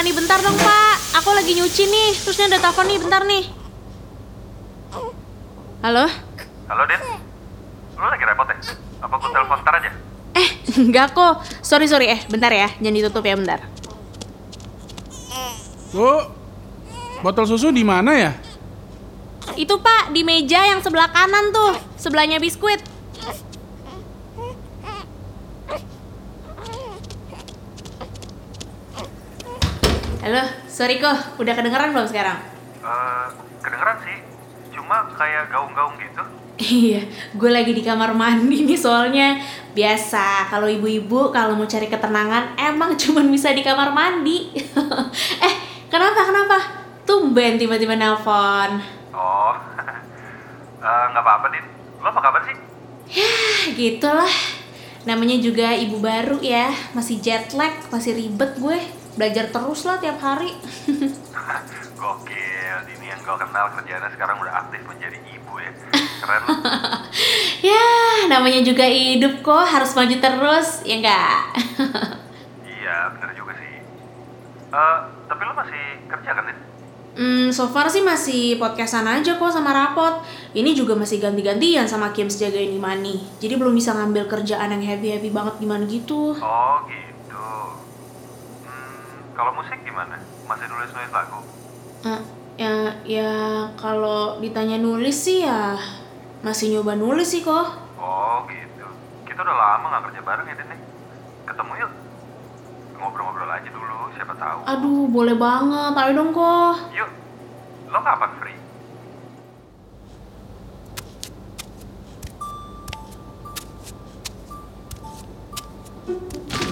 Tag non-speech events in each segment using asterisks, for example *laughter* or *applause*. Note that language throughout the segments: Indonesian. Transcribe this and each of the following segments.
Imani bentar dong pak Aku lagi nyuci nih Terus ini ada telepon nih bentar nih Halo? Halo, Din. Lu lagi repot ya? Apa gue telepon ntar aja? Eh *laughs* enggak kok Sorry sorry eh bentar ya Jangan ditutup ya bentar Bu, botol susu di mana ya? Itu pak di meja yang sebelah kanan tuh Sebelahnya biskuit Halo, sorry kok, udah kedengeran belum sekarang? Eh, kedengeran sih. Cuma kayak gaung-gaung gitu. Iya, gue lagi di kamar mandi nih soalnya Biasa, kalau ibu-ibu kalau mau cari ketenangan emang cuman bisa di kamar mandi *laughs* Eh, kenapa, kenapa? Tumben tiba-tiba nelpon Oh, *laughs* Eh, nggak apa-apa, Din. Lo apa kabar sih? Ya, gitulah Namanya juga ibu baru ya Masih jet lag, masih ribet gue Belajar terus lah tiap hari *laughs* Gokil, ini yang gue kenal kerjaannya sekarang udah aktif menjadi ibu ya. Keren. *laughs* Ya, namanya juga hidup kok harus maju terus, ya enggak? *laughs* iya, bener juga sih. Eh, tapi lo masih kerja kan? Hmm, so far sih masih podcastan aja kok sama rapot. Ini juga masih ganti-gantian sama Kim jagain Imani. Jadi belum bisa ngambil kerjaan yang heavy-heavy banget gimana gitu. Oh, gitu. Kalau musik gimana? Masih nulis-nulis lagu? Eh, ya, ya kalau ditanya nulis sih ya masih nyoba nulis sih kok. Oh, gitu. Kita udah lama nggak kerja bareng ya, Din? nih. Ketemu yuk. Ngobrol-ngobrol aja dulu, siapa tahu. Aduh, boleh banget. Ayo dong kok. Yuk, lo kapan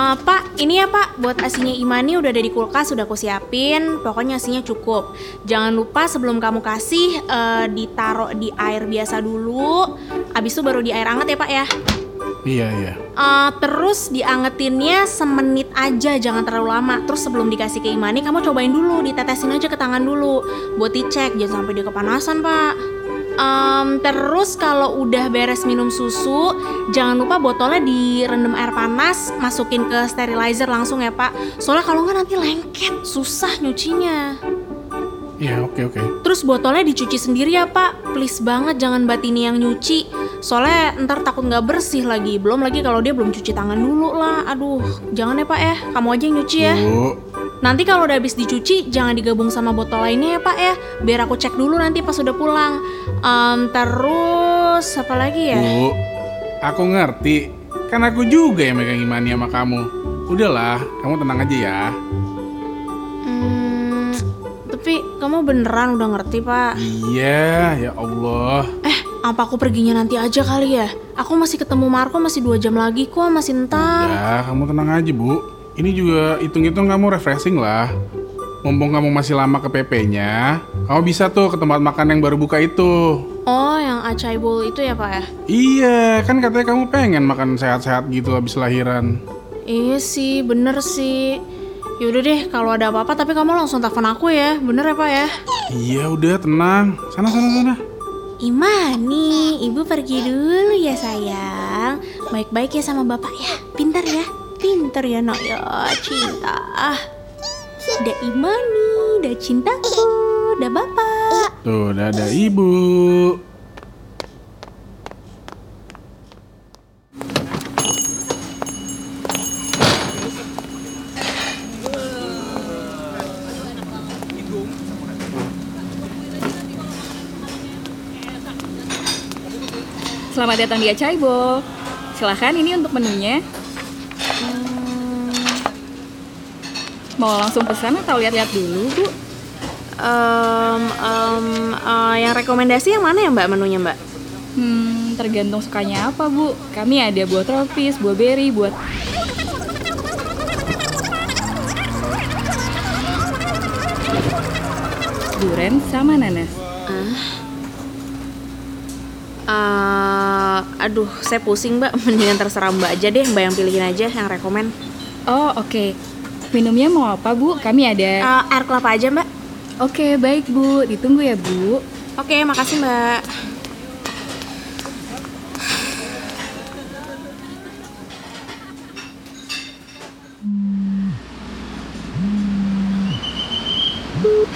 Eh, pak, ini ya pak, buat asinya Imani udah ada di kulkas, udah aku siapin. Pokoknya asinya cukup. Jangan lupa sebelum kamu kasih, eh, ditaruh di air biasa dulu. Abis itu baru di air hangat ya pak ya. Iya, iya. Eh, terus diangetinnya semenit aja, jangan terlalu lama. Terus sebelum dikasih ke Imani, kamu cobain dulu, ditetesin aja ke tangan dulu. Buat dicek, jangan sampai dia kepanasan pak. Em, terus kalau udah beres minum susu, jangan lupa botolnya direndam air panas, masukin ke sterilizer langsung ya pak. Soalnya kalau nggak nanti lengket, susah nyucinya. Iya, oke, oke. Terus botolnya dicuci sendiri ya pak, please banget jangan batini yang nyuci. Soalnya ntar takut nggak bersih lagi, belum lagi kalau dia belum cuci tangan dulu lah. Aduh, jangan ya pak ya, kamu aja yang nyuci ya. Bu, Nanti kalau udah habis dicuci, jangan digabung sama botol lainnya ya pak ya. Biar aku cek dulu nanti pas udah pulang. Em, terus apa lagi ya? Bu, aku ngerti. Kan aku juga yang megang imani sama kamu. Udahlah, kamu tenang aja ya. Hmm, tapi kamu beneran udah ngerti pak? Iya, ya Allah. Eh, apa aku perginya nanti aja kali ya? Aku masih ketemu Marco masih dua jam lagi kok, masih ntar. Ya, kamu tenang aja, Bu. Ini juga hitung-hitung kamu refreshing lah. Mumpung kamu masih lama ke PP-nya, kamu bisa tuh ke tempat makan yang baru buka itu. Oh, yang acai bowl itu ya pak ya? Iya, kan katanya kamu pengen makan sehat-sehat gitu habis lahiran. Iya sih, bener sih. Yaudah deh, kalau ada apa-apa tapi kamu langsung telepon aku ya, bener ya pak ya? Iya, udah tenang. Sana, sana, sana. Imani, ibu pergi dulu ya sayang. Baik-baik ya sama bapak ya, pintar ya. Pintar ya nak ya, cinta. Udah Imani, udah cintaku, udah bapak. Tuh, udah ada ibu. Selamat datang di Acaibo. Silahkan ini untuk menunya. Mau langsung pesan atau lihat-lihat dulu, Bu? Em, em, eh, yang rekomendasi yang mana ya mbak menunya mbak? Hmm, tergantung sukanya apa, Bu. Kami ada buah tropis, buah berry, buat durian sama nanas. Eh, aduh, saya pusing mbak. *laughs* Mendingan terserah mbak aja deh, mbak yang pilihin aja yang rekomen. Oh, oke. Minumnya mau apa, Bu? Kami ada. Eh, air kelapa aja mbak. Oke, baik, Bu. Ditunggu ya, Bu. Oke, makasih mbak.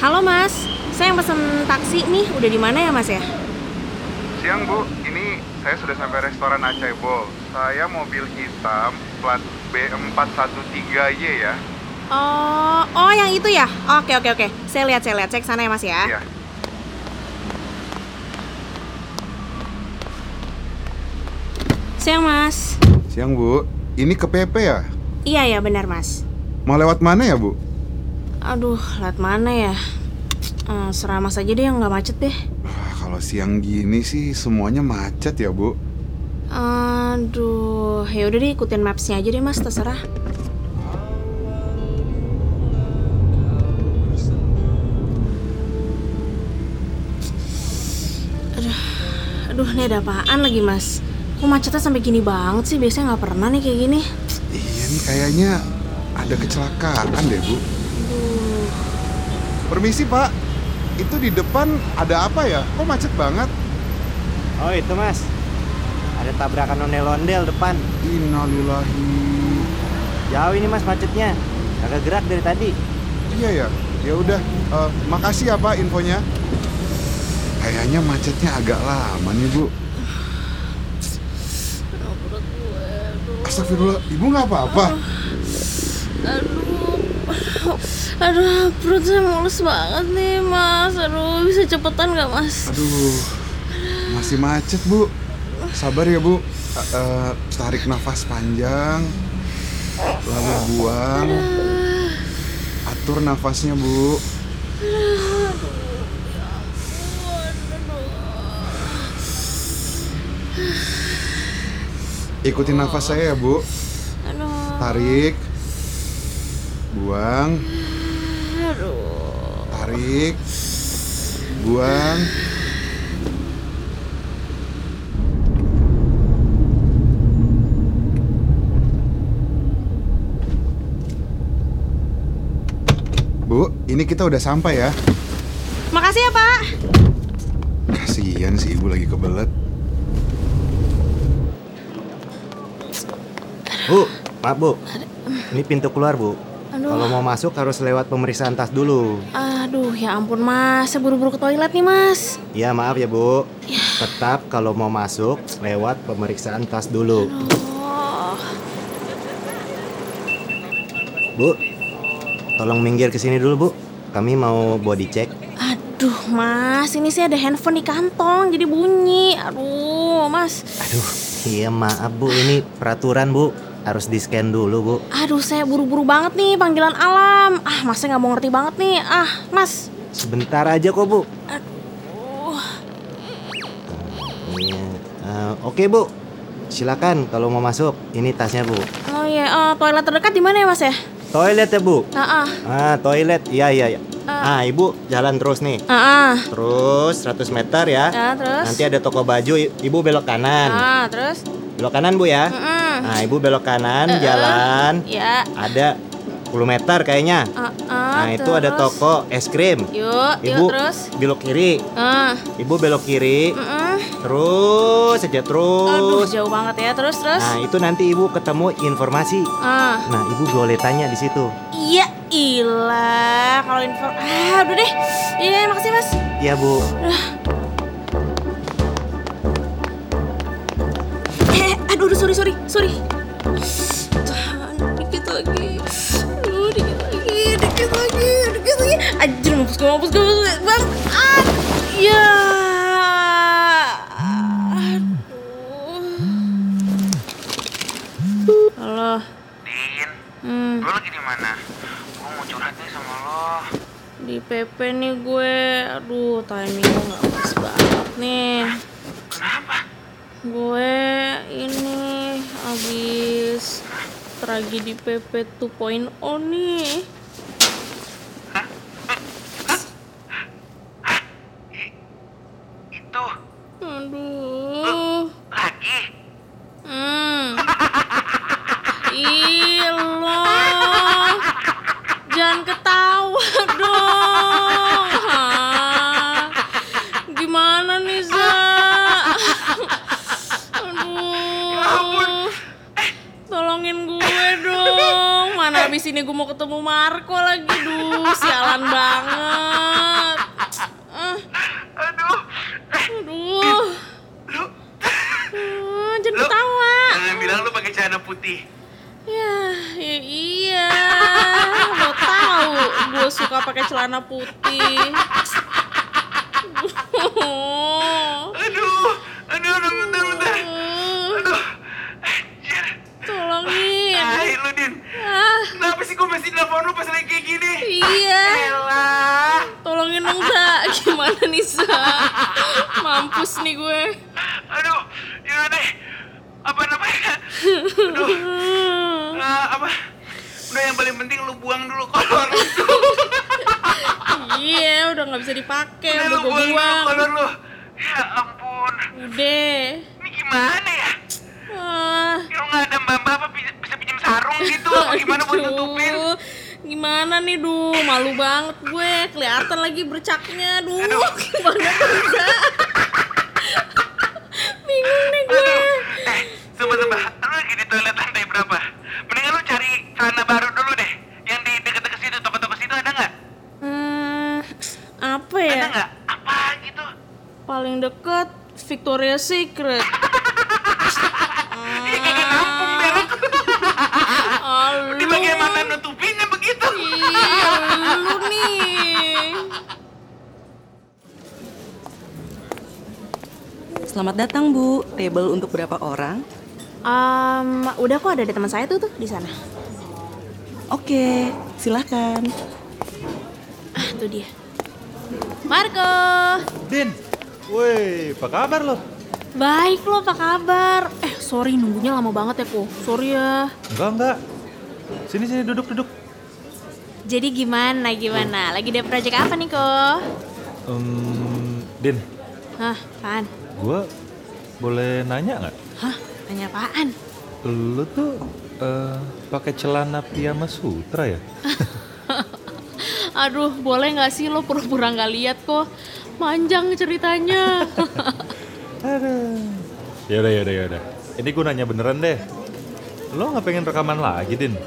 Halo Mas, saya yang pesen taksi nih. Udah di mana ya Mas ya? Siang Bu, ini saya sudah sampai restoran Acai Bowl. Saya mobil hitam plat B413Y ya. Oh, oh yang itu ya? Oke oke oke. Saya lihat saya lihat. Cek sana ya Mas ya. Iya. Siang Mas. Siang Bu, ini ke PP ya? Iya ya benar Mas. Mau lewat mana ya Bu? Aduh, lihat mana ya? Eh, serah Mas aja deh yang nggak macet deh. Wah, kalau siang gini sih semuanya macet ya Bu. Aduh, ya udah deh ikutin mapsnya aja deh Mas, terserah. Aduh, ini ada apaan lagi Mas? Kok macetnya sampai gini banget sih? Biasanya nggak pernah nih kayak gini. Iya nih kayaknya ada kecelakaan deh Bu. Aduh, Permisi Pak, itu di depan ada apa ya? Kok macet banget? Oh itu mas Ada tabrakan ondel-ondel depan Innalillahi. Jauh ini mas macetnya Agak gerak dari tadi Iya ya. Ya udah, eh, makasih ya Pak infonya. Kayaknya macetnya agak lama nih Bu. Astagfirullah, Ibu nggak apa-apa? aduh, aduh, perut saya mulus banget nih Mas. Aduh, bisa cepetan nggak Mas? Aduh, masih macet bu. Sabar ya bu. Eh, eh, tarik nafas panjang, lalu buang. Atur nafasnya bu. Ikutin nafas saya ya bu. Aduh, Tarik, buang, aduh. tarik, buang. Bu, ini kita udah sampai ya. Makasih ya Pak. Kasihan si ibu lagi kebelet. Bu, maaf bu. Ini pintu keluar bu. Aduh. Kalau mau masuk harus lewat pemeriksaan tas dulu. Aduh, ya ampun Mas. Saya buru-buru ke toilet nih Mas. Iya maaf ya bu. Tetap kalau mau masuk lewat pemeriksaan tas dulu. Oh, Bu, tolong minggir ke sini dulu bu. Kami mau body check. Aduh Mas, ini sih ada handphone di kantong jadi bunyi. Aduh, Mas. Aduh, iya maaf bu. Ini peraturan bu Harus di scan dulu bu Aduh, saya buru-buru banget nih panggilan alam. Ah, Mas saya nggak mau ngerti banget nih. Ah, Mas. Sebentar aja kok bu Aduh. Iya. Eh, Oke bu, silakan kalau mau masuk. Ini tasnya bu. Oh iya, eh, toilet terdekat di mana ya Mas ya? Toilet ya bu. Ah, ah, Ah toilet, iya iya iya. Ah ibu jalan terus nih. ah, ah. Terus 100 meter ya. Ah, terus? Nanti ada toko baju, ibu belok kanan. Ah, terus? Belok kanan bu ya. Mm-mm. Nah ibu belok kanan, eh. jalan. Ya. Ada 10 meter kayaknya. Ah, ah, Nah itu ada terus? toko es krim. Yuk, Ibu yuk terus. belok kiri. Ah, Ibu belok kiri. mm-mm. Terus saja Aduh, terus. jauh banget ya. Terus, terus. Nah itu nanti ibu ketemu informasi. Ah. Nah ibu boleh tanya di situ. Iya, ilah. Kalau info, ah, udah deh. Iya, makasih mas. Iya bu. Eh, sorry, sorry, sorry. Tahan, dikit lagi. Aduh, dikit lagi, dikit lagi, dikit lagi. Anjir, mampus gue, mampus gue. Bang, ah, ya. Aduh. Halo. Din, Hmm, lu lagi di mana? Gue mau curhat nih sama lo. di PP nih gue. Aduh, timing gue gak pas banget nih. Kenapa? Gue ini habis tragedi PP 2.0 nih. Itu Aduh. lagi. Hmm. Ih, lo. Jangan ketawa dong. Hah? Gimana nih, Za? Tolongin gue mau ketemu Marco lagi. Duh, sialan banget. Ah, Aduh. aduh. Lu, Ah, jangan lu. ketawa. Jangan bilang lu pakai celana putih. Ya, ya iya. Lo tahu gue suka pakai celana putih. *laughs* Aduh. Aduh, aduh, bentar, bentar. Aduh. Anjir. Tolongin. Tai lu, Din. Ah, Kenapa sih gue mesti nelfon lu pas lagi kayak gini? iya. Elah. Tolongin dong, Sa. *laughs* Gimana nih, Sa? Mampus nih gue. Aduh. Yaudah deh. Apa namanya? Aduh. Eh, apa? Udah yang paling penting lu buang dulu kolor lu. Iya, udah nggak bisa dipakai. Udah Udah lu buang dulu buang. kolor lu. Ya ampun. Udah. Ini gimana ya? Ah. Lu nggak ada mbak-mbak apa bisa, bisa pinjam sarung gitu? *laughs* Gimana buat nutupin? Aduh, Gimana nih, duh, malu banget gue. Kelihatan lagi bercaknya, duh. *laughs* Gimana bisa? *laughs* Bingung nih gue. Aduh. Eh, sumpah-sumpah. Lu lagi di toilet lantai berapa? Mendingan lu cari celana baru dulu deh. Yang di deket-deket situ, toko-toko situ ada nggak? Hmm, apa Ada ya? nggak? Apa gitu? Paling deket Victoria's Secret. Ih, kagak nampung berak. Ah, Di lu. bagian mana nutupinnya begitu? Iya, lu nih. Selamat datang Bu. Table untuk berapa orang? Um, udah kok ada di teman saya tuh tuh di sana. Oke, silahkan. Ah, tuh dia. Marco. Din, woi, apa kabar lo? Baik lo, apa kabar? Eh, sorry nunggunya lama banget ya, kok. Sorry ya. Enggak, enggak. Sini, sini, duduk, duduk. Jadi gimana, gimana? Lagi ada project apa nih, kok? Um, Din, Hah, apaan? Gue boleh nanya nggak? Hah, tanya apaan? Lu tuh eh, pakai celana piyama sutra ya? *laughs* Aduh, boleh nggak sih lo pura-pura nggak lihat kok? Panjang ceritanya. *laughs* Aduh. Yaudah, yaudah, yaudah. Ini gue nanya beneran deh. Lo nggak pengen rekaman lagi, Din?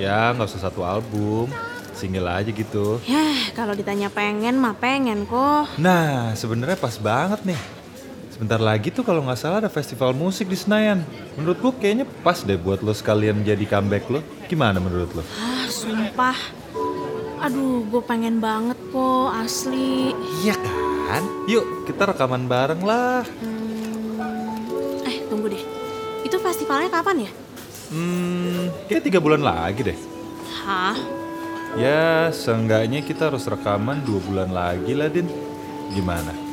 Ya, nggak usah satu album. Single aja gitu. Yah, kalau ditanya pengen mah pengen kok. Nah, sebenarnya pas banget nih. Sebentar lagi tuh kalau nggak salah ada festival musik di Senayan. Menurut gue kayaknya pas deh buat lo sekalian jadi comeback lo. Gimana menurut lo? Ah, sumpah. Aduh, gue pengen banget kok, asli. Iya kan? Yuk kita rekaman bareng lah. Hmm, eh, tunggu deh. Itu festivalnya kapan ya? Hmm, kayak tiga bulan lagi deh. Hah? Ya, seenggaknya kita harus rekaman dua bulan lagi lah, Din. Gimana?